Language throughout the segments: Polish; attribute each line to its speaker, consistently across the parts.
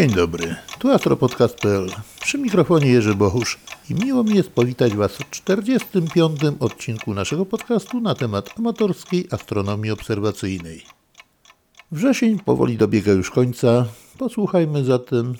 Speaker 1: Dzień dobry, tu astropodcast.pl. Przy mikrofonie Jerzy Bochusz i miło mi jest powitać Was w 45. odcinku naszego podcastu na temat amatorskiej astronomii obserwacyjnej. Wrzesień powoli dobiega już końca. Posłuchajmy zatem,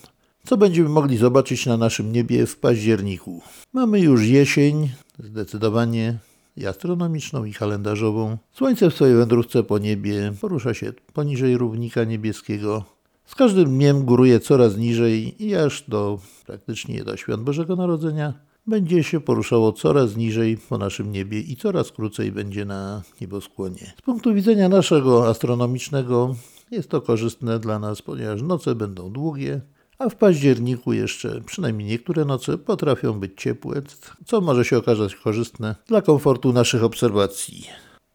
Speaker 1: co będziemy mogli zobaczyć na naszym niebie w październiku. Mamy już jesień, zdecydowanie i astronomiczną i kalendarzową. Słońce w swojej wędrówce po niebie porusza się poniżej równika niebieskiego. Z każdym dniem góruje coraz niżej i aż do praktycznie do świąt Bożego Narodzenia będzie się poruszało coraz niżej po naszym niebie i coraz krócej będzie na nieboskłonie. Z punktu widzenia naszego astronomicznego jest to korzystne dla nas, ponieważ noce będą długie, a w październiku jeszcze przynajmniej niektóre noce potrafią być ciepłe, co może się okazać korzystne dla komfortu naszych obserwacji.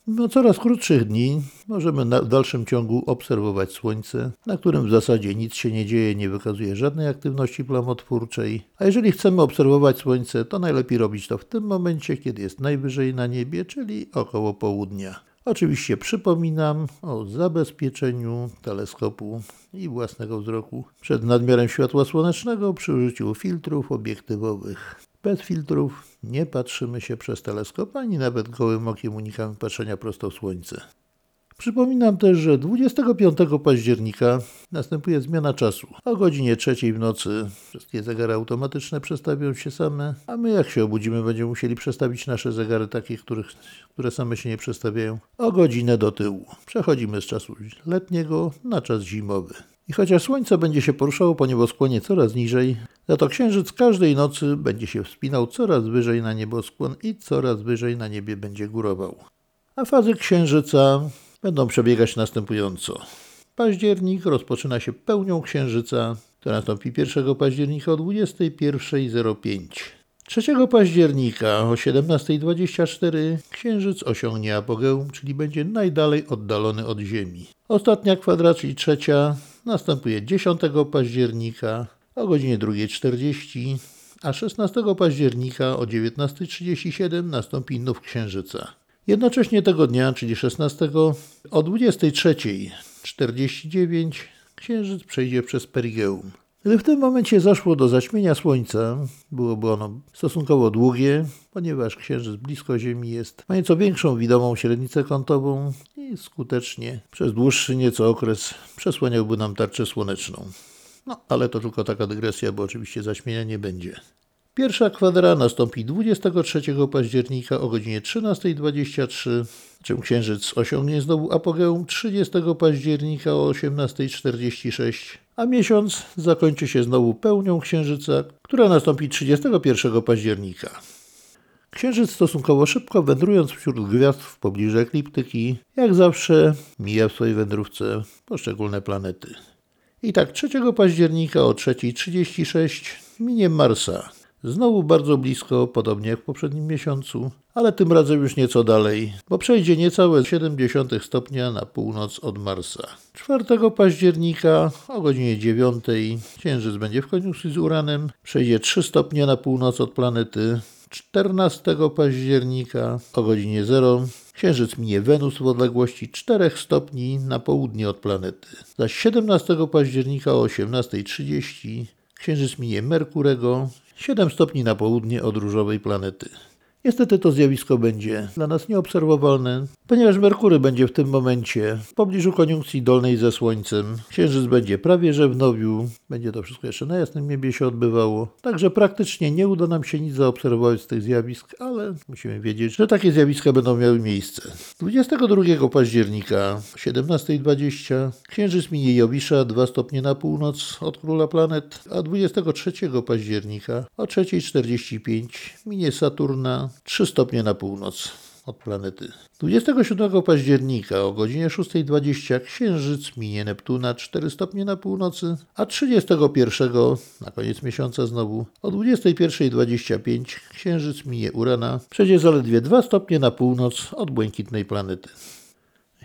Speaker 1: Mimo coraz krótszych dni możemy w dalszym ciągu obserwować Słońce, na którym w zasadzie nic się nie dzieje, nie wykazuje żadnej aktywności plamotwórczej. A jeżeli chcemy obserwować Słońce, to najlepiej robić to w tym momencie, kiedy jest najwyżej na niebie, czyli około południa. Oczywiście przypominam o zabezpieczeniu teleskopu i własnego wzroku przed nadmiarem światła słonecznego przy użyciu filtrów obiektywowych. Bez filtrów nie patrzymy się przez teleskop, ani nawet gołym okiem unikamy patrzenia prosto w słońce. Przypominam też, że 25 października następuje zmiana czasu. O godzinie trzeciej w nocy wszystkie zegary automatyczne przestawią się same, a my jak się obudzimy będziemy musieli przestawić nasze zegary takie, których, które same się nie przestawiają, o godzinę do tyłu. Przechodzimy z czasu letniego na czas zimowy. I chociaż słońce będzie się poruszało po nieboskłonie coraz niżej, za to księżyc każdej nocy będzie się wspinał coraz wyżej na nieboskłon i coraz wyżej na niebie będzie górował. A fazy księżyca będą przebiegać następująco. Październik rozpoczyna się pełnią księżyca, która nastąpi 1 października o 21.05. 3 października o 17.24 księżyc osiągnie apogeum, czyli będzie najdalej oddalony od Ziemi. Ostatnia kwadra, czyli trzecia, następuje 10 października o godzinie 2.40, a 16 października o 19.37 nastąpi nów księżyca. Jednocześnie tego dnia, czyli 16, o 23.49 księżyc przejdzie przez perigeum. Gdy w tym momencie zaszło do zaćmienia Słońca, byłoby ono stosunkowo długie, ponieważ Księżyc blisko Ziemi jest, ma nieco większą widomą średnicę kątową i skutecznie przez dłuższy nieco okres przesłaniałby nam tarczę słoneczną. No, ale to tylko taka dygresja, bo oczywiście zaćmienia nie będzie. Pierwsza kwadra nastąpi 23 października o godzinie 13.23, czym księżyc osiągnie znowu apogeum 30 października o 18.46, a miesiąc zakończy się znowu pełnią księżyca, która nastąpi 31 października. Księżyc stosunkowo szybko wędrując wśród gwiazd w pobliżu ekliptyki, jak zawsze mija w swojej wędrówce poszczególne planety. I tak 3 października o 3.36 minie Marsa, Znowu bardzo blisko, podobnie jak w poprzednim miesiącu, ale tym razem już nieco dalej, bo przejdzie niecałe 0,7 stopnia na północ od Marsa. 4 października o godzinie 9 Księżyc będzie w koniunkcji z Uranem, przejdzie 3 stopnie na północ od planety. 14 października o godzinie 0 Księżyc minie Wenus w odległości 4 stopni na południe od planety. Zaś 17 października o 18.30 Księżyc minie Merkurego 7 stopni na południe od różowej planety. Niestety to zjawisko będzie dla nas nieobserwowalne, ponieważ Merkury będzie w tym momencie w pobliżu koniunkcji dolnej ze Słońcem. Księżyc będzie prawie że w nowiu, będzie to wszystko jeszcze na jasnym niebie się odbywało. Także praktycznie nie uda nam się nic zaobserwować z tych zjawisk, ale musimy wiedzieć, że takie zjawiska będą miały miejsce. 22 października 17.20 Księżyc minie Jowisza 2 stopnie na północ od Króla Planet, a 23 października o 3.45 minie Saturna 3 stopnie na północ od planety. 27 października o godzinie 6.20 Księżyc minie Neptuna 4 stopnie na północy, a 31 na koniec miesiąca znowu o 21.25 Księżyc minie Urana, przejdzie zaledwie 2 stopnie na północ od błękitnej planety.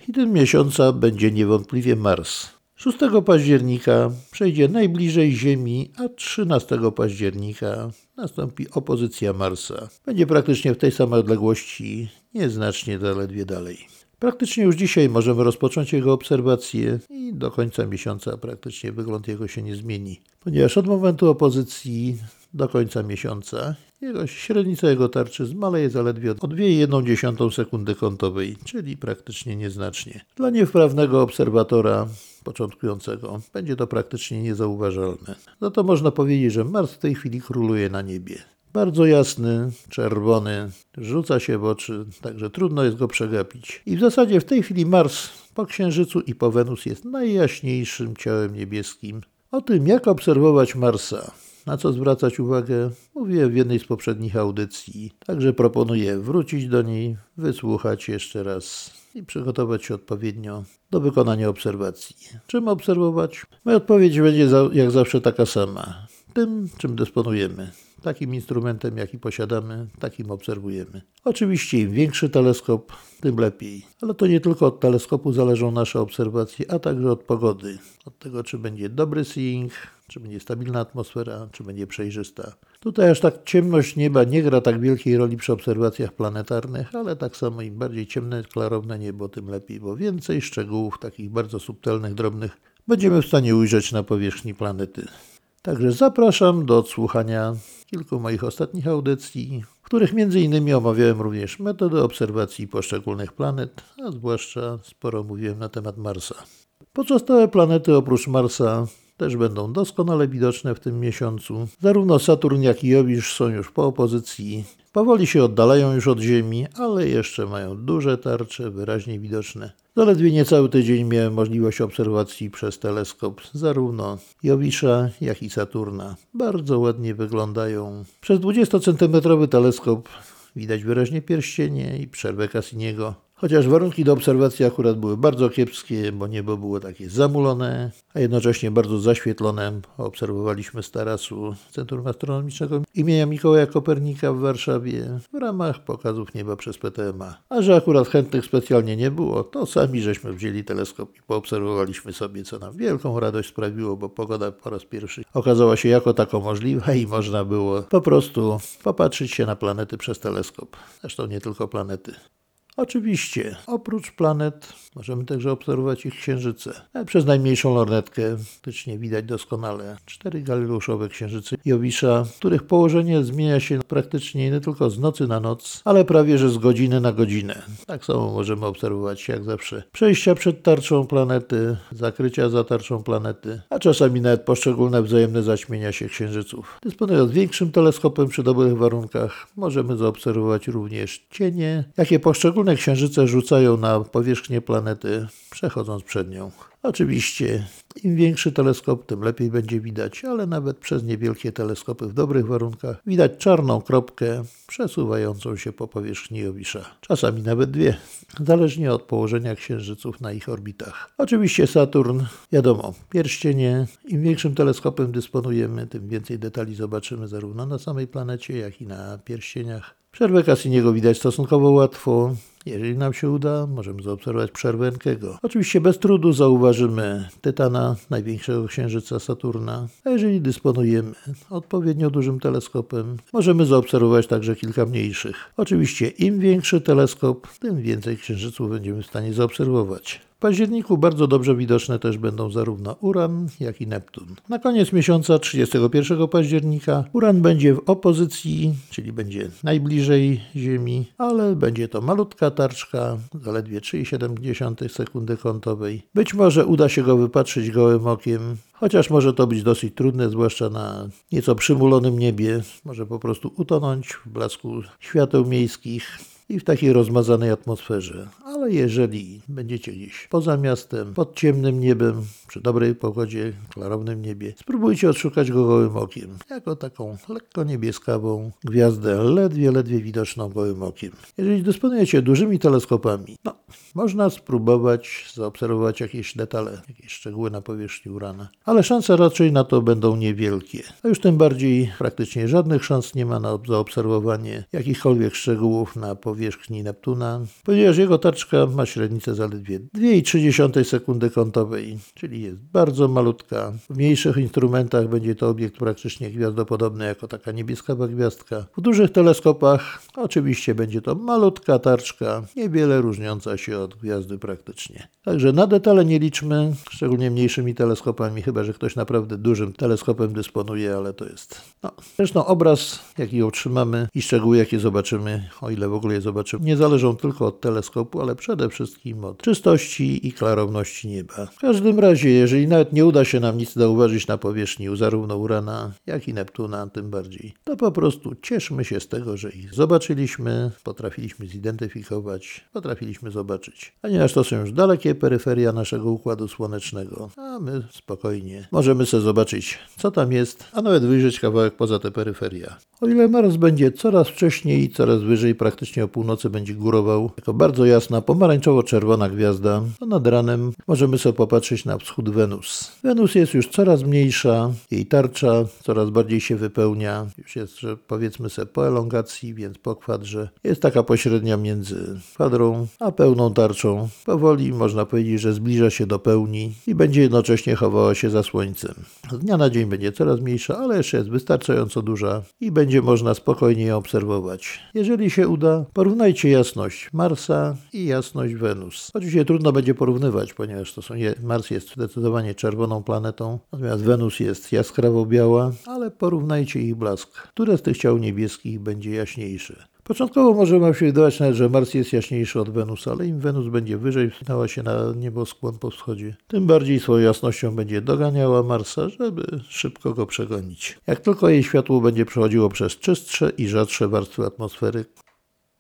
Speaker 1: Hitem miesiąca będzie niewątpliwie Mars. 6 października przejdzie najbliżej Ziemi, a 13 października nastąpi opozycja Marsa. Będzie praktycznie w tej samej odległości, nieznacznie zaledwie dalej. Praktycznie już dzisiaj możemy rozpocząć jego obserwacje i do końca miesiąca praktycznie wygląd jego się nie zmieni, ponieważ od momentu opozycji do końca miesiąca jego średnica jego tarczy zmaleje zaledwie o 2,1 sekundy kątowej, czyli praktycznie nieznacznie. Dla niewprawnego obserwatora początkującego będzie to praktycznie niezauważalne. No to można powiedzieć, że Mars w tej chwili króluje na niebie. Bardzo jasny, czerwony, rzuca się w oczy, także trudno jest go przegapić. I w zasadzie w tej chwili Mars po Księżycu i po Wenus jest najjaśniejszym ciałem niebieskim. O tym, jak obserwować Marsa, na co zwracać uwagę, mówiłem w jednej z poprzednich audycji. Także proponuję wrócić do niej, wysłuchać jeszcze raz i przygotować się odpowiednio do wykonania obserwacji. Czym obserwować? Moja odpowiedź będzie jak zawsze taka sama. Tym, czym dysponujemy. Takim instrumentem, jaki posiadamy, takim obserwujemy. Oczywiście im większy teleskop, tym lepiej. Ale to nie tylko od teleskopu zależą nasze obserwacje, a także od pogody. Od tego, czy będzie dobry seeing, czy będzie stabilna atmosfera, czy będzie przejrzysta. Tutaj aż tak ciemność nieba nie gra tak wielkiej roli przy obserwacjach planetarnych, ale tak samo im bardziej ciemne, klarowne niebo, tym lepiej, bo więcej szczegółów, takich bardzo subtelnych, drobnych, będziemy w stanie ujrzeć na powierzchni planety. Także zapraszam do odsłuchania kilku moich ostatnich audycji, w których m.in. omawiałem również metody obserwacji poszczególnych planet, a zwłaszcza sporo mówiłem na temat Marsa. Pozostałe planety oprócz Marsa też będą doskonale widoczne w tym miesiącu. Zarówno Saturn, jak i Jowisz są już po opozycji. Powoli się oddalają już od Ziemi, ale jeszcze mają duże tarcze, wyraźnie widoczne. Zaledwie niecały tydzień miałem możliwość obserwacji przez teleskop zarówno Jowisza, jak i Saturna. Bardzo ładnie wyglądają. Przez 20-centymetrowy teleskop widać wyraźnie pierścienie i przerwę Cassiniego. Chociaż warunki do obserwacji akurat były bardzo kiepskie, bo niebo było takie zamulone, a jednocześnie bardzo zaświetlone. Obserwowaliśmy z tarasu Centrum Astronomicznego imienia Mikołaja Kopernika w Warszawie w ramach pokazów nieba przez PTMA. A że akurat chętnych specjalnie nie było, to sami żeśmy wzięli teleskop i poobserwowaliśmy sobie, co nam wielką radość sprawiło, bo pogoda po raz pierwszy okazała się jako tako możliwa i można było po prostu popatrzeć się na planety przez teleskop. Zresztą nie tylko planety. Oczywiście, oprócz planet możemy także obserwować ich księżyce. Przez najmniejszą lornetkę faktycznie widać doskonale cztery galileuszowe księżyce Jowisza, których położenie zmienia się praktycznie nie tylko z nocy na noc, ale prawie że z godziny na godzinę. Tak samo możemy obserwować jak zawsze przejścia przed tarczą planety, zakrycia za tarczą planety, a czasami nawet poszczególne wzajemne zaćmienia się księżyców. Dysponując większym teleskopem przy dobrych warunkach, możemy zaobserwować również cienie, jakie poszczególne Poszczególne księżyce rzucają na powierzchnię planety, przechodząc przed nią. Oczywiście, im większy teleskop, tym lepiej będzie widać, ale nawet przez niewielkie teleskopy w dobrych warunkach widać czarną kropkę przesuwającą się po powierzchni Jowisza. Czasami nawet dwie, zależnie od położenia księżyców na ich orbitach. Oczywiście Saturn, wiadomo, pierścienie. Im większym teleskopem dysponujemy, tym więcej detali zobaczymy zarówno na samej planecie, jak i na pierścieniach. Przerwę Cassiniego widać stosunkowo łatwo. Jeżeli nam się uda, możemy zaobserwować przerwę Enkego. Oczywiście bez trudu zauważymy Tytana, największego księżyca Saturna, a jeżeli dysponujemy odpowiednio dużym teleskopem, możemy zaobserwować także kilka mniejszych. Oczywiście im większy teleskop, tym więcej księżyców będziemy w stanie zaobserwować. Październiku bardzo dobrze widoczne też będą zarówno Uran, jak i Neptun. Na koniec miesiąca 31 października Uran będzie w opozycji, czyli będzie najbliżej Ziemi, ale będzie to malutka tarczka, zaledwie 3,7 sekundy kątowej. Być może uda się go wypatrzyć gołym okiem, chociaż może to być dosyć trudne, zwłaszcza na nieco przymulonym niebie. Może po prostu utonąć w blasku świateł miejskich i w takiej rozmazanej atmosferze. Ale jeżeli będziecie gdzieś poza miastem, pod ciemnym niebem, przy dobrej pogodzie, klarownym niebie, spróbujcie odszukać go gołym okiem, jako taką lekko niebieskawą gwiazdę, ledwie, ledwie widoczną gołym okiem. Jeżeli dysponujecie dużymi teleskopami, no, można spróbować zaobserwować jakieś detale, jakieś szczegóły na powierzchni Urana, ale szanse raczej na to będą niewielkie. A już tym bardziej praktycznie żadnych szans nie ma na zaobserwowanie jakichkolwiek szczegółów na powierzchni powierzchni Neptuna, ponieważ jego tarczka ma średnicę zaledwie 2,3 sekundy kątowej, czyli jest bardzo malutka. W mniejszych instrumentach będzie to obiekt praktycznie gwiazdopodobny, jako taka niebieska gwiazdka. W dużych teleskopach oczywiście będzie to malutka tarczka, niewiele różniąca się od gwiazdy praktycznie. Także na detale nie liczmy, szczególnie mniejszymi teleskopami, chyba że ktoś naprawdę dużym teleskopem dysponuje, ale to jest. No. Zresztą obraz, jaki otrzymamy i szczegóły, jakie zobaczymy, o ile w ogóle je zobaczymy, nie zależą tylko od teleskopu, ale przede wszystkim od czystości i klarowności nieba. W każdym razie, jeżeli nawet nie uda się nam nic zauważyć na powierzchni zarówno Urana, jak i Neptuna, tym bardziej, to po prostu cieszmy się z tego, że ich zobaczyliśmy, potrafiliśmy zidentyfikować, potrafiliśmy zobaczyć. Ponieważ to są już dalekie peryferia naszego Układu Słonecznego, a my spokojnie możemy sobie zobaczyć, co tam jest, a nawet wyjrzeć kawałek poza te peryferia. O ile Mars będzie coraz wcześniej i coraz wyżej, praktycznie o północy będzie górował, jako bardzo jasna, pomarańczowo-czerwona gwiazda, to nad ranem możemy sobie popatrzeć na wschód Wenus. Wenus jest już coraz mniejsza, jej tarcza coraz bardziej się wypełnia, już jest, że powiedzmy sobie po elongacji, więc po kwadrze. Jest taka pośrednia między kwadrą a pełną tarczą. Powoli można powiedzieć, że zbliża się do pełni i będzie jednocześnie chowała się za słońcem. Z dnia na dzień będzie coraz mniejsza, ale jeszcze jest wystarczająco duża i będzie można spokojnie ją obserwować. Jeżeli się uda, porównajcie jasność Marsa i jasność Wenus. Oczywiście trudno będzie porównywać, ponieważ to są Mars jest zdecydowanie czerwoną planetą, natomiast Wenus jest jaskrawo biała, ale porównajcie ich blask. Które z tych ciał niebieskich będzie jaśniejszy? Początkowo może wam się wydawać nawet, że Mars jest jaśniejszy od Wenusa, ale im Wenus będzie wyżej wspinała się na nieboskłon po wschodzie, tym bardziej swoją jasnością będzie doganiała Marsa, żeby szybko go przegonić. Jak tylko jej światło będzie przechodziło przez czystsze i rzadsze warstwy atmosfery,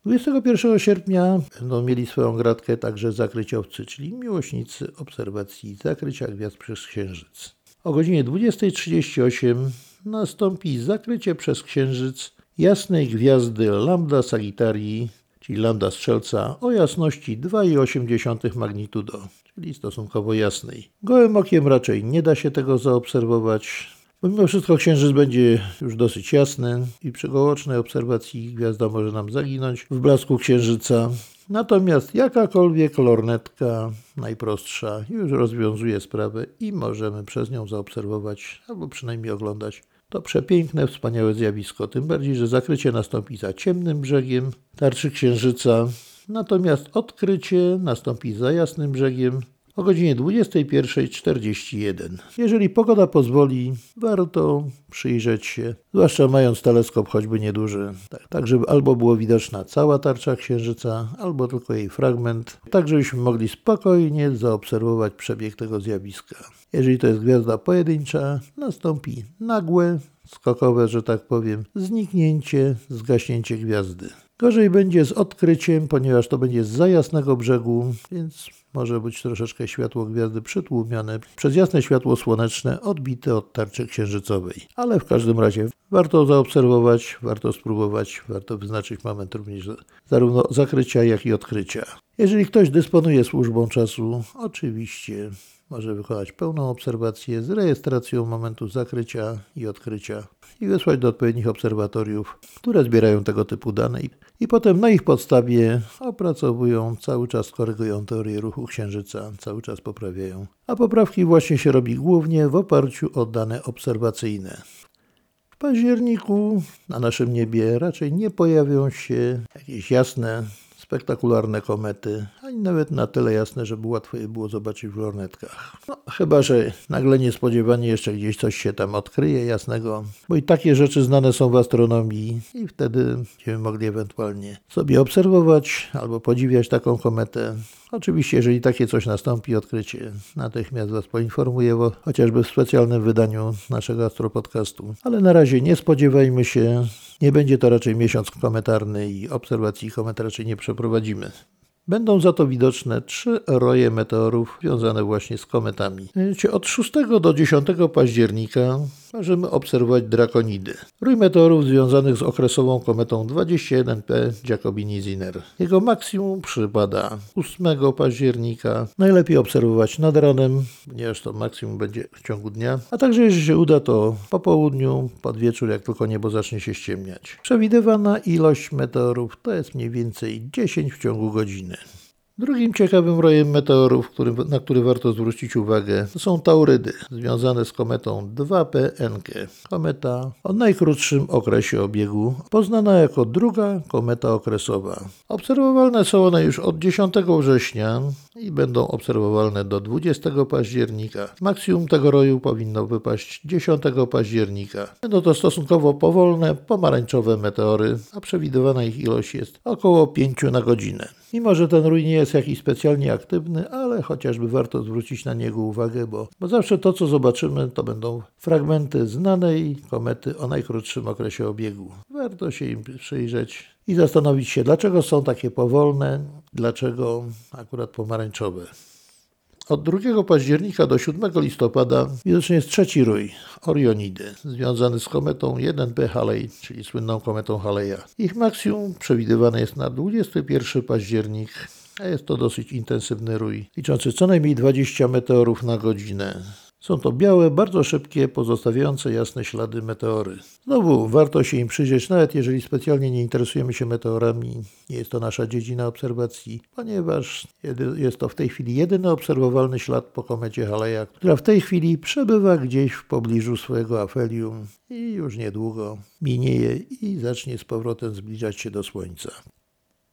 Speaker 1: 21 sierpnia będą mieli swoją gratkę także zakryciowcy, czyli miłośnicy obserwacji zakrycia gwiazd przez Księżyc. O godzinie 20.38 nastąpi zakrycie przez Księżyc jasnej gwiazdy Lambda Sagittarii, czyli Lambda Strzelca, o jasności 2,8 magnitudo, czyli stosunkowo jasnej. Gołym okiem raczej nie da się tego zaobserwować. Mimo wszystko księżyc będzie już dosyć jasny i przy gołocznej obserwacji gwiazda może nam zaginąć w blasku księżyca. Natomiast jakakolwiek lornetka, najprostsza, już rozwiązuje sprawę i możemy przez nią zaobserwować albo przynajmniej oglądać. To przepiękne, wspaniałe zjawisko, tym bardziej, że zakrycie nastąpi za ciemnym brzegiem tarczy księżyca, natomiast odkrycie nastąpi za jasnym brzegiem o godzinie 21.41. Jeżeli pogoda pozwoli, warto przyjrzeć się, zwłaszcza mając teleskop choćby nieduży, tak, tak żeby albo było widoczna cała tarcza księżyca, albo tylko jej fragment, tak żebyśmy mogli spokojnie zaobserwować przebieg tego zjawiska. Jeżeli to jest gwiazda pojedyncza, nastąpi nagłe, skokowe, że tak powiem, zniknięcie, zgaśnięcie gwiazdy. Gorzej będzie z odkryciem, ponieważ to będzie z za jasnego brzegu, więc może być troszeczkę światło gwiazdy przytłumione przez jasne światło słoneczne odbite od tarczy księżycowej. Ale w każdym razie warto zaobserwować, warto spróbować, warto wyznaczyć moment również zarówno zakrycia, jak i odkrycia. Jeżeli ktoś dysponuje służbą czasu, oczywiście może wykonać pełną obserwację z rejestracją momentu zakrycia i odkrycia i wysłać do odpowiednich obserwatoriów, które zbierają tego typu dane i potem na ich podstawie opracowują, cały czas korygują teorię ruchu Księżyca, cały czas poprawiają. A poprawki właśnie się robi głównie w oparciu o dane obserwacyjne. W październiku na naszym niebie raczej nie pojawią się jakieś jasne spektakularne komety, ani nawet na tyle jasne, żeby łatwo je było zobaczyć w lornetkach. No, chyba, że nagle niespodziewanie jeszcze gdzieś coś się tam odkryje jasnego, bo i takie rzeczy znane są w astronomii i wtedy będziemy mogli ewentualnie sobie obserwować albo podziwiać taką kometę. Oczywiście, jeżeli takie coś nastąpi, odkrycie, natychmiast Was poinformuję, bo chociażby w specjalnym wydaniu naszego astropodcastu. Ale na razie nie spodziewajmy się, nie będzie to raczej miesiąc kometarny i obserwacji komet raczej nie przeprowadzimy. Będą za to widoczne trzy roje meteorów związane właśnie z kometami. Od 6 do 10 października możemy obserwować drakonidy. Rój meteorów związanych z okresową kometą 21P Giacobini-Zinner. Jego maksimum przypada 8 października. Najlepiej obserwować nad ranem, ponieważ to maksimum będzie w ciągu dnia. A także jeżeli się uda, to po południu, pod wieczór, jak tylko niebo zacznie się ściemniać. Przewidywana ilość meteorów to jest mniej więcej 10 w ciągu godziny. Drugim ciekawym rojem meteorów, który, na który warto zwrócić uwagę, są taurydy związane z kometą 2P Kometa o najkrótszym okresie obiegu, poznana jako druga kometa okresowa. Obserwowalne są one już od 10 września i będą obserwowalne do 20 października. Maksimum tego roju powinno wypaść 10 października. Będą to stosunkowo powolne, pomarańczowe meteory, a przewidywana ich ilość jest około 5 na godzinę. Mimo, że ten rój nie jest jakiś specjalnie aktywny, ale chociażby warto zwrócić na niego uwagę, bo, bo zawsze to, co zobaczymy, to będą fragmenty znanej komety o najkrótszym okresie obiegu. Warto się im przyjrzeć i zastanowić się, dlaczego są takie powolne, dlaczego akurat pomarańczowe. Od 2 października do 7 listopada widoczny jest trzeci rój, Orionidy, związany z kometą 1P Halley, czyli słynną kometą Haleya. Ich maksimum przewidywane jest na 21 październik, a jest to dosyć intensywny rój, liczący co najmniej 20 meteorów na godzinę. Są to białe, bardzo szybkie, pozostawiające jasne ślady meteory. Znowu warto się im przyjrzeć, nawet jeżeli specjalnie nie interesujemy się meteorami. Nie jest to nasza dziedzina obserwacji, ponieważ jest to w tej chwili jedyny obserwowalny ślad po komecie Haleja, która w tej chwili przebywa gdzieś w pobliżu swojego afelium i już niedługo minieje i zacznie z powrotem zbliżać się do Słońca.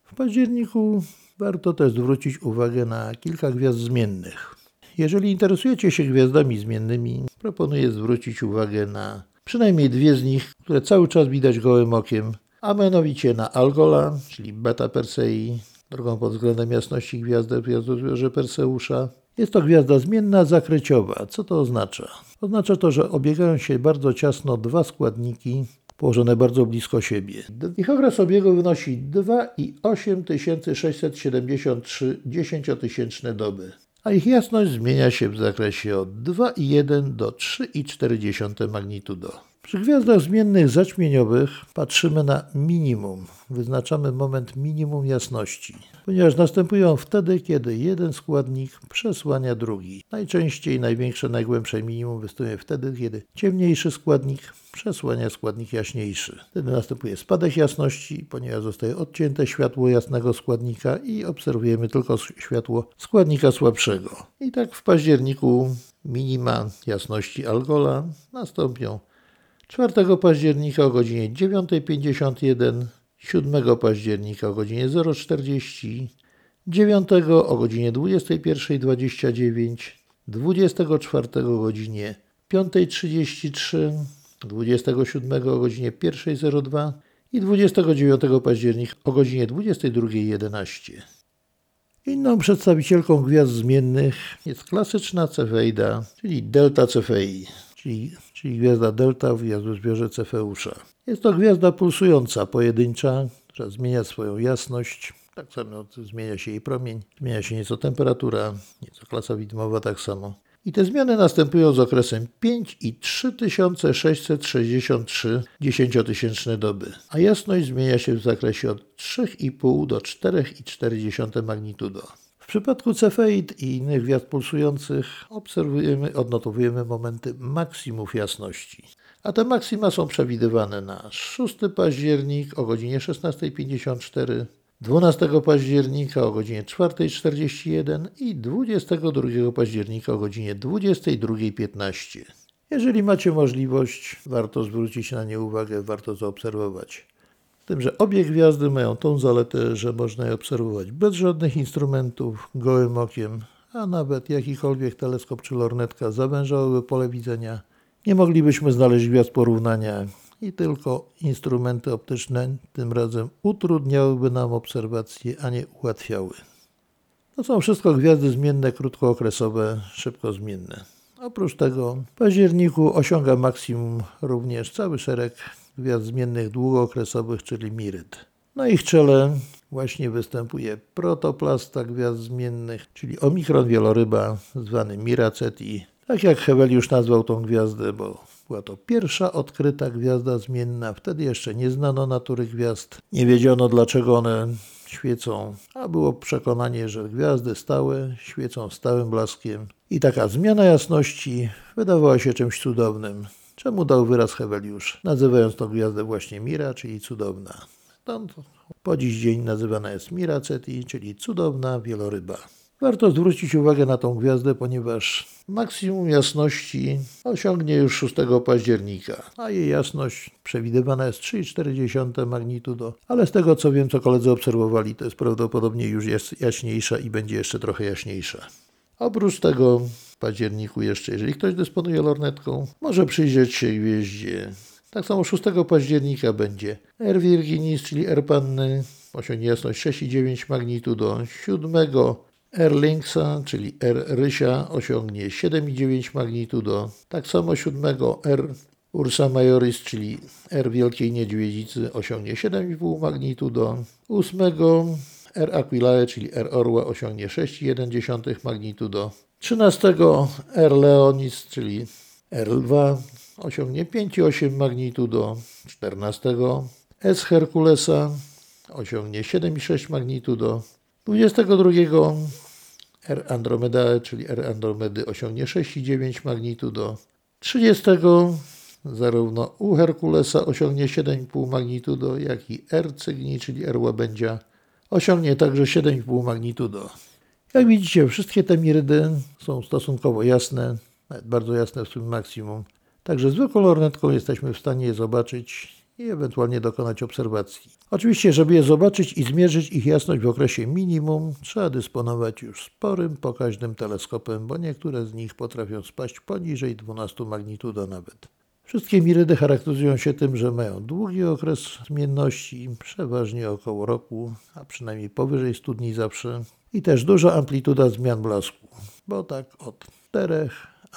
Speaker 1: W październiku warto też zwrócić uwagę na kilka gwiazd zmiennych. Jeżeli interesujecie się gwiazdami zmiennymi, proponuję zwrócić uwagę na przynajmniej dwie z nich, które cały czas widać gołym okiem, a mianowicie na Algola, czyli Beta Persei, drugą pod względem jasności gwiazdę gwiazdozbiorze Perseusza. Jest to gwiazda zmienna zakryciowa. Co to oznacza? Oznacza to, że obiegają się bardzo ciasno dwa składniki położone bardzo blisko siebie. Ich okres obiegu wynosi 2,8673 dziesięciotysięczne doby a ich jasność zmienia się w zakresie od 2,1 do 3,4 magnitudo. Przy gwiazdach zmiennych zaćmieniowych patrzymy na minimum. Wyznaczamy moment minimum jasności, ponieważ następują wtedy, kiedy jeden składnik przesłania drugi. Najczęściej największe, najgłębsze minimum występuje wtedy, kiedy ciemniejszy składnik przesłania składnik jaśniejszy. Wtedy następuje spadek jasności, ponieważ zostaje odcięte światło jasnego składnika i obserwujemy tylko światło składnika słabszego. I tak w październiku minima jasności Algola nastąpią 4 października o godzinie 9.51, 7 października o godzinie 0.40, 9 o godzinie 21.29, 24 o godzinie 5.33, 27 o godzinie 1.02 i 29 października o godzinie 22.11. Inną przedstawicielką gwiazd zmiennych jest klasyczna Cefeida, czyli Delta Cefei czyli, czyli gwiazda delta w jazdozbiorze Cefeusza. Jest to gwiazda pulsująca, pojedyncza, która zmienia swoją jasność. Tak samo zmienia się jej promień, zmienia się nieco temperatura, nieco klasa widmowa tak samo. I te zmiany następują z okresem 5 i 3663 dziesięciotysięczne doby, a jasność zmienia się w zakresie od 3,5 do 4,4 magnitudo. W przypadku cefeit i innych gwiazd pulsujących obserwujemy, odnotowujemy momenty maksimów jasności. A te maksima są przewidywane na 6 październik o godzinie 16.54, 12 października o godzinie 4.41 i 22 października o godzinie 22.15. Jeżeli macie możliwość, warto zwrócić na nie uwagę, warto zaobserwować tym, że obie gwiazdy mają tą zaletę, że można je obserwować bez żadnych instrumentów, gołym okiem, a nawet jakikolwiek teleskop czy lornetka zawężałyby pole widzenia. Nie moglibyśmy znaleźć gwiazd porównania i tylko instrumenty optyczne tym razem utrudniałyby nam obserwacje, a nie ułatwiały. To są wszystko gwiazdy zmienne, krótkookresowe, szybko zmienne. Oprócz tego w październiku osiąga maksimum również cały szereg gwiazd zmiennych długookresowych, czyli Miryt. Na ich czele właśnie występuje protoplasta gwiazd zmiennych, czyli omikron wieloryba, zwany Miraceti. Tak jak Heweliusz nazwał tą gwiazdę, bo Była to pierwsza odkryta gwiazda zmienna. Wtedy jeszcze nie znano natury gwiazd. Nie wiedziano, dlaczego one świecą, a było przekonanie, że gwiazdy stałe świecą stałym blaskiem. I taka zmiana jasności wydawała się czymś cudownym. Czemu dał wyraz Heweliusz, nazywając tą gwiazdę właśnie Mira, czyli cudowna. Stąd po dziś dzień nazywana jest Mira Ceti, czyli cudowna wieloryba. Warto zwrócić uwagę na tą gwiazdę, ponieważ maksimum jasności osiągnie już 6 października, a jej jasność przewidywana jest 3,4 magnitudo, ale z tego co wiem, co koledzy obserwowali, to jest prawdopodobnie już jest jaśniejsza i będzie jeszcze trochę jaśniejsza. Oprócz tego w październiku jeszcze, jeżeli ktoś dysponuje lornetką, może przyjrzeć się gwieździe. Tak samo 6 października będzie R Virginis, czyli R Panny, osiągnie jasność 6,9 magnitudo. 7 R Lynxa, czyli R Rysia, osiągnie 7,9 magnitudo. Tak samo 7 R Ursa Majoris, czyli R Wielkiej Niedźwiedzicy, osiągnie 7,5 magnitudo. 8 R Aquilae, czyli R Orła, osiągnie 6,1 magnitudo. 13 R Leonis, czyli R Lwa, osiągnie 5,8 magnitudo. 14 S Herkulesa osiągnie 7,6 magnitudo. 22 R Andromedae, czyli R Andromedy osiągnie 6,9 magnitudo. 30 zarówno U Herkulesa osiągnie 7,5 magnitudo, jak i R Cygni, czyli R Łabędzia osiągnie także 7,5 magnitudo. Jak widzicie, wszystkie te mirydy są stosunkowo jasne, nawet bardzo jasne w swoim maksimum. Także zwykłą lornetką jesteśmy w stanie je zobaczyć i ewentualnie dokonać obserwacji. Oczywiście, żeby je zobaczyć i zmierzyć ich jasność w okresie minimum, trzeba dysponować już sporym, pokaźnym teleskopem, bo niektóre z nich potrafią spaść poniżej 12 magnitudo nawet. Wszystkie mirydy charakteryzują się tym, że mają długi okres zmienności, przeważnie około roku, a przynajmniej powyżej 100 dni zawsze, i też duża amplituda zmian blasku, bo tak od 4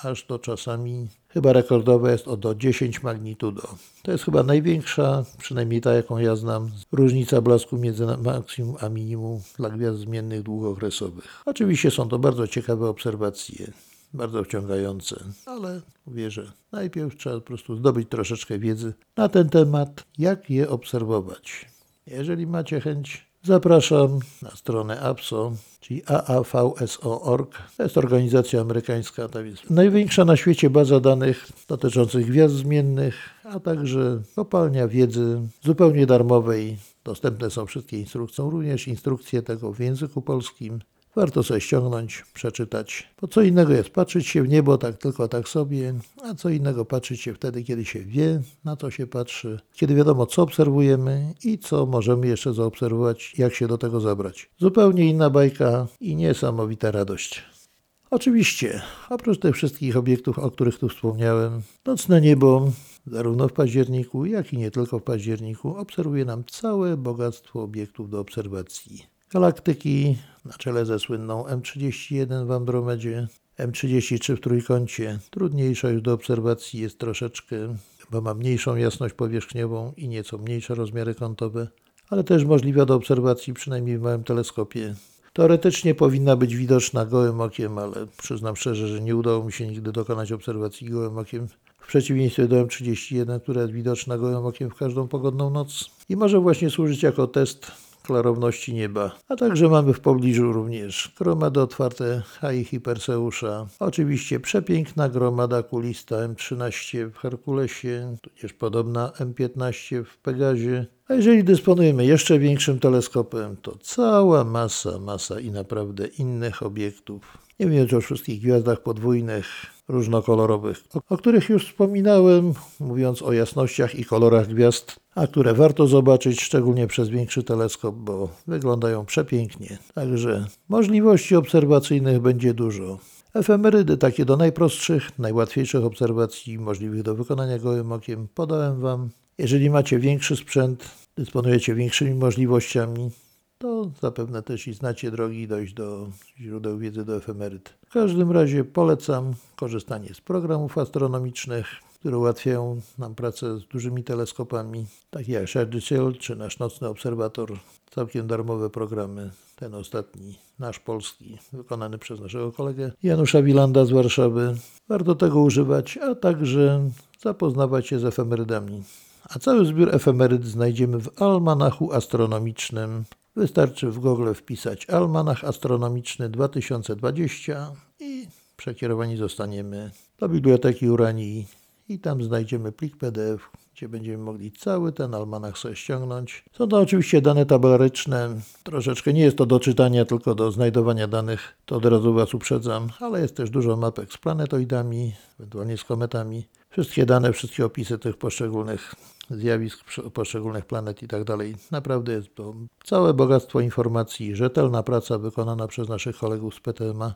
Speaker 1: aż do czasami chyba rekordowa jest o do 10 magnitudo. To jest chyba największa, przynajmniej ta jaką ja znam, różnica blasku między maksimum a minimum dla gwiazd zmiennych długookresowych. Oczywiście są to bardzo ciekawe obserwacje, bardzo wciągające, ale mówię, że najpierw trzeba po prostu zdobyć troszeczkę wiedzy na ten temat, jak je obserwować. Jeżeli macie chęć Zapraszam na stronę APSO, czyli aavso.org. To jest organizacja amerykańska, to jest największa na świecie baza danych dotyczących gwiazd zmiennych, a także kopalnia wiedzy zupełnie darmowej. Dostępne są wszystkie instrukcje, również instrukcje tego w języku polskim. Warto sobie ściągnąć, przeczytać. Bo co innego jest patrzeć się w niebo tak tylko tak sobie, a co innego patrzeć się wtedy, kiedy się wie, na co się patrzy, kiedy wiadomo, co obserwujemy i co możemy jeszcze zaobserwować, jak się do tego zabrać. Zupełnie inna bajka i niesamowita radość. Oczywiście, oprócz tych wszystkich obiektów, o których tu wspomniałem, nocne niebo, zarówno w październiku, jak i nie tylko w październiku, obserwuje nam całe bogactwo obiektów do obserwacji galaktyki na czele ze słynną M31 w Andromedzie, M33 w trójkącie. Trudniejsza już do obserwacji jest troszeczkę, bo ma mniejszą jasność powierzchniową i nieco mniejsze rozmiary kątowe, ale też możliwa do obserwacji przynajmniej w małym teleskopie. Teoretycznie powinna być widoczna gołym okiem, ale przyznam szczerze, że nie udało mi się nigdy dokonać obserwacji gołym okiem. W przeciwieństwie do M31, która jest widoczna gołym okiem w każdą pogodną noc i może właśnie służyć jako test klarowności nieba. A także mamy w pobliżu również gromady otwarte Haich Perseusza. Oczywiście przepiękna gromada kulista M13 w Herkulesie, tudzież podobna M15 w Pegazie. A jeżeli dysponujemy jeszcze większym teleskopem, to cała masa, masa i naprawdę innych obiektów. Nie mówiąc o wszystkich gwiazdach podwójnych, różnokolorowych, o których już wspominałem, mówiąc o jasnościach i kolorach gwiazd, a które warto zobaczyć szczególnie przez większy teleskop, bo wyglądają przepięknie. Także możliwości obserwacyjnych będzie dużo. Efemerydy takie do najprostszych, najłatwiejszych obserwacji możliwych do wykonania gołym okiem podałem Wam. Jeżeli macie większy sprzęt, dysponujecie większymi możliwościami, to zapewne też i znacie drogi dojść do źródeł wiedzy do efemeryt. W każdym razie polecam korzystanie z programów astronomicznych, które ułatwiają nam pracę z dużymi teleskopami, takie jak Shared Sail czy nasz nocny obserwator. Całkiem darmowe programy. Ten ostatni, nasz polski, wykonany przez naszego kolegę Janusza Wilanda z Warszawy. Warto tego używać, a także zapoznawać się z efemerydami. A cały zbiór efemeryd znajdziemy w Almanachu Astronomicznym. Wystarczy w Google wpisać Almanach Astronomiczny 2020 i przekierowani zostaniemy do Biblioteki Uranii i tam znajdziemy plik PDF, gdzie będziemy mogli cały ten almanach sobie ściągnąć. Są to oczywiście dane tabelaryczne, troszeczkę nie jest to do czytania, tylko do znajdowania danych, to od razu Was uprzedzam, ale jest też dużo mapek z planetoidami, ewentualnie z kometami. Wszystkie dane, wszystkie opisy tych poszczególnych zjawisk, poszczególnych planet i tak dalej. Naprawdę jest to całe bogactwo informacji, rzetelna praca wykonana przez naszych kolegów z PTMA.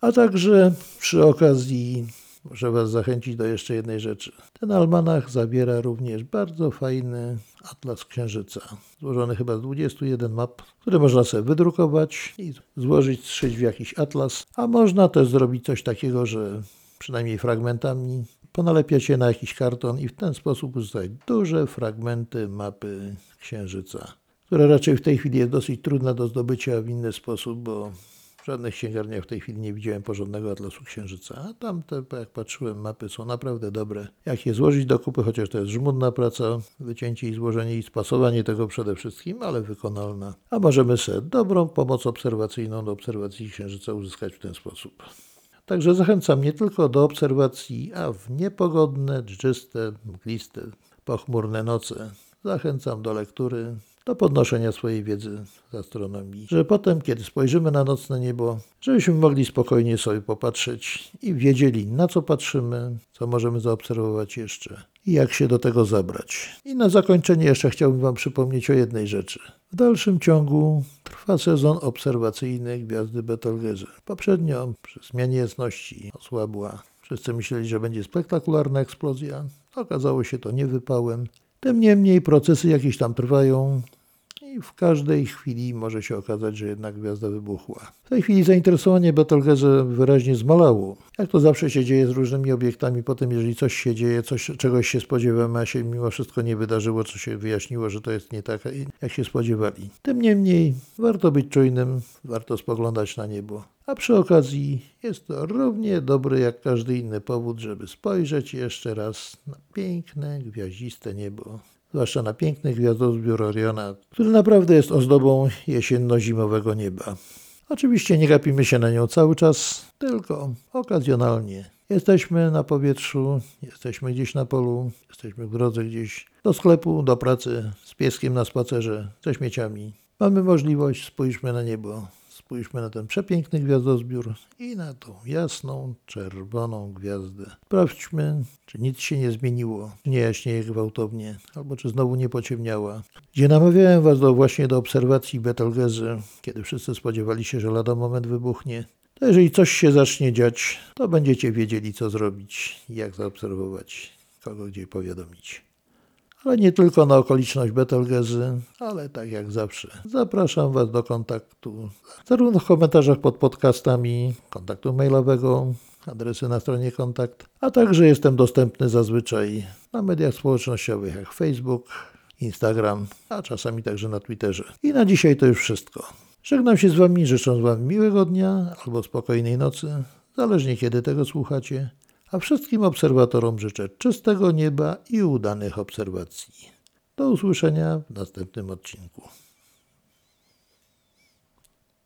Speaker 1: A także przy okazji Muszę Was zachęcić do jeszcze jednej rzeczy. Ten almanach zawiera również bardzo fajny atlas Księżyca, złożony chyba z 21 map, które można sobie wydrukować i złożyć, szyć w jakiś atlas, a można też zrobić coś takiego, że przynajmniej fragmentami ponalepia się na jakiś karton i w ten sposób uzyskać duże fragmenty mapy Księżyca, która raczej w tej chwili jest dosyć trudna do zdobycia w inny sposób, bo w żadnych księgarniach w tej chwili nie widziałem porządnego atlasu Księżyca, a tamte, jak patrzyłem, mapy są naprawdę dobre. Jak je złożyć do kupy, chociaż to jest żmudna praca, wycięcie i złożenie i spasowanie tego przede wszystkim, ale wykonalna. A możemy sobie dobrą pomoc obserwacyjną do obserwacji Księżyca uzyskać w ten sposób. Także zachęcam nie tylko do obserwacji, a w niepogodne, dżdżyste, mgliste, pochmurne noce zachęcam do lektury, do podnoszenia swojej wiedzy z astronomii. Że potem, kiedy spojrzymy na nocne niebo, żebyśmy mogli spokojnie sobie popatrzeć i wiedzieli, na co patrzymy, co możemy zaobserwować jeszcze i jak się do tego zabrać. I na zakończenie jeszcze chciałbym Wam przypomnieć o jednej rzeczy. W dalszym ciągu trwa sezon obserwacyjny gwiazdy Betelgeuse. Poprzednio przy zmianie jasności osłabła. Wszyscy myśleli, że będzie spektakularna eksplozja. Okazało się to niewypałem. Tym niemniej procesy jakieś tam trwają i w każdej chwili może się okazać, że jednak gwiazda wybuchła. W tej chwili zainteresowanie Betelgeuse wyraźnie zmalało. Jak to zawsze się dzieje z różnymi obiektami, potem jeżeli coś się dzieje, coś, czegoś się spodziewamy, a się mimo wszystko nie wydarzyło, co się wyjaśniło, że to jest nie tak, jak się spodziewali. Tym niemniej warto być czujnym, warto spoglądać na niebo. A przy okazji jest to równie dobry jak każdy inny powód, żeby spojrzeć jeszcze raz na piękne, gwiaździste niebo. Zwłaszcza na piękny gwiazdozbiór Oriona, który naprawdę jest ozdobą jesienno-zimowego nieba. Oczywiście nie gapimy się na nią cały czas, tylko okazjonalnie. Jesteśmy na powietrzu, jesteśmy gdzieś na polu, jesteśmy w drodze gdzieś do sklepu, do pracy, z pieskiem na spacerze, ze śmieciami. Mamy możliwość, spójrzmy na niebo, Spójrzmy na ten przepiękny gwiazdozbiór i na tą jasną, czerwoną gwiazdę. Sprawdźmy, czy nic się nie zmieniło, nie jaśnieje gwałtownie, albo czy znowu nie pociemniała. Gdzie namawiałem Was do, właśnie do obserwacji Betelgeuse, kiedy wszyscy spodziewali się, że lada moment wybuchnie, to jeżeli coś się zacznie dziać, to będziecie wiedzieli, co zrobić, jak zaobserwować, kogo gdzie powiadomić ale nie tylko na okoliczność Betelgezy, ale tak jak zawsze. Zapraszam Was do kontaktu zarówno w komentarzach pod podcastami, kontaktu mailowego, adresy na stronie kontakt, a także jestem dostępny zazwyczaj na mediach społecznościowych jak Facebook, Instagram, a czasami także na Twitterze. I na dzisiaj to już wszystko. Żegnam się z Wami, życząc Wam miłego dnia albo spokojnej nocy, zależnie kiedy tego słuchacie a wszystkim obserwatorom życzę czystego nieba i udanych obserwacji. Do usłyszenia w następnym odcinku.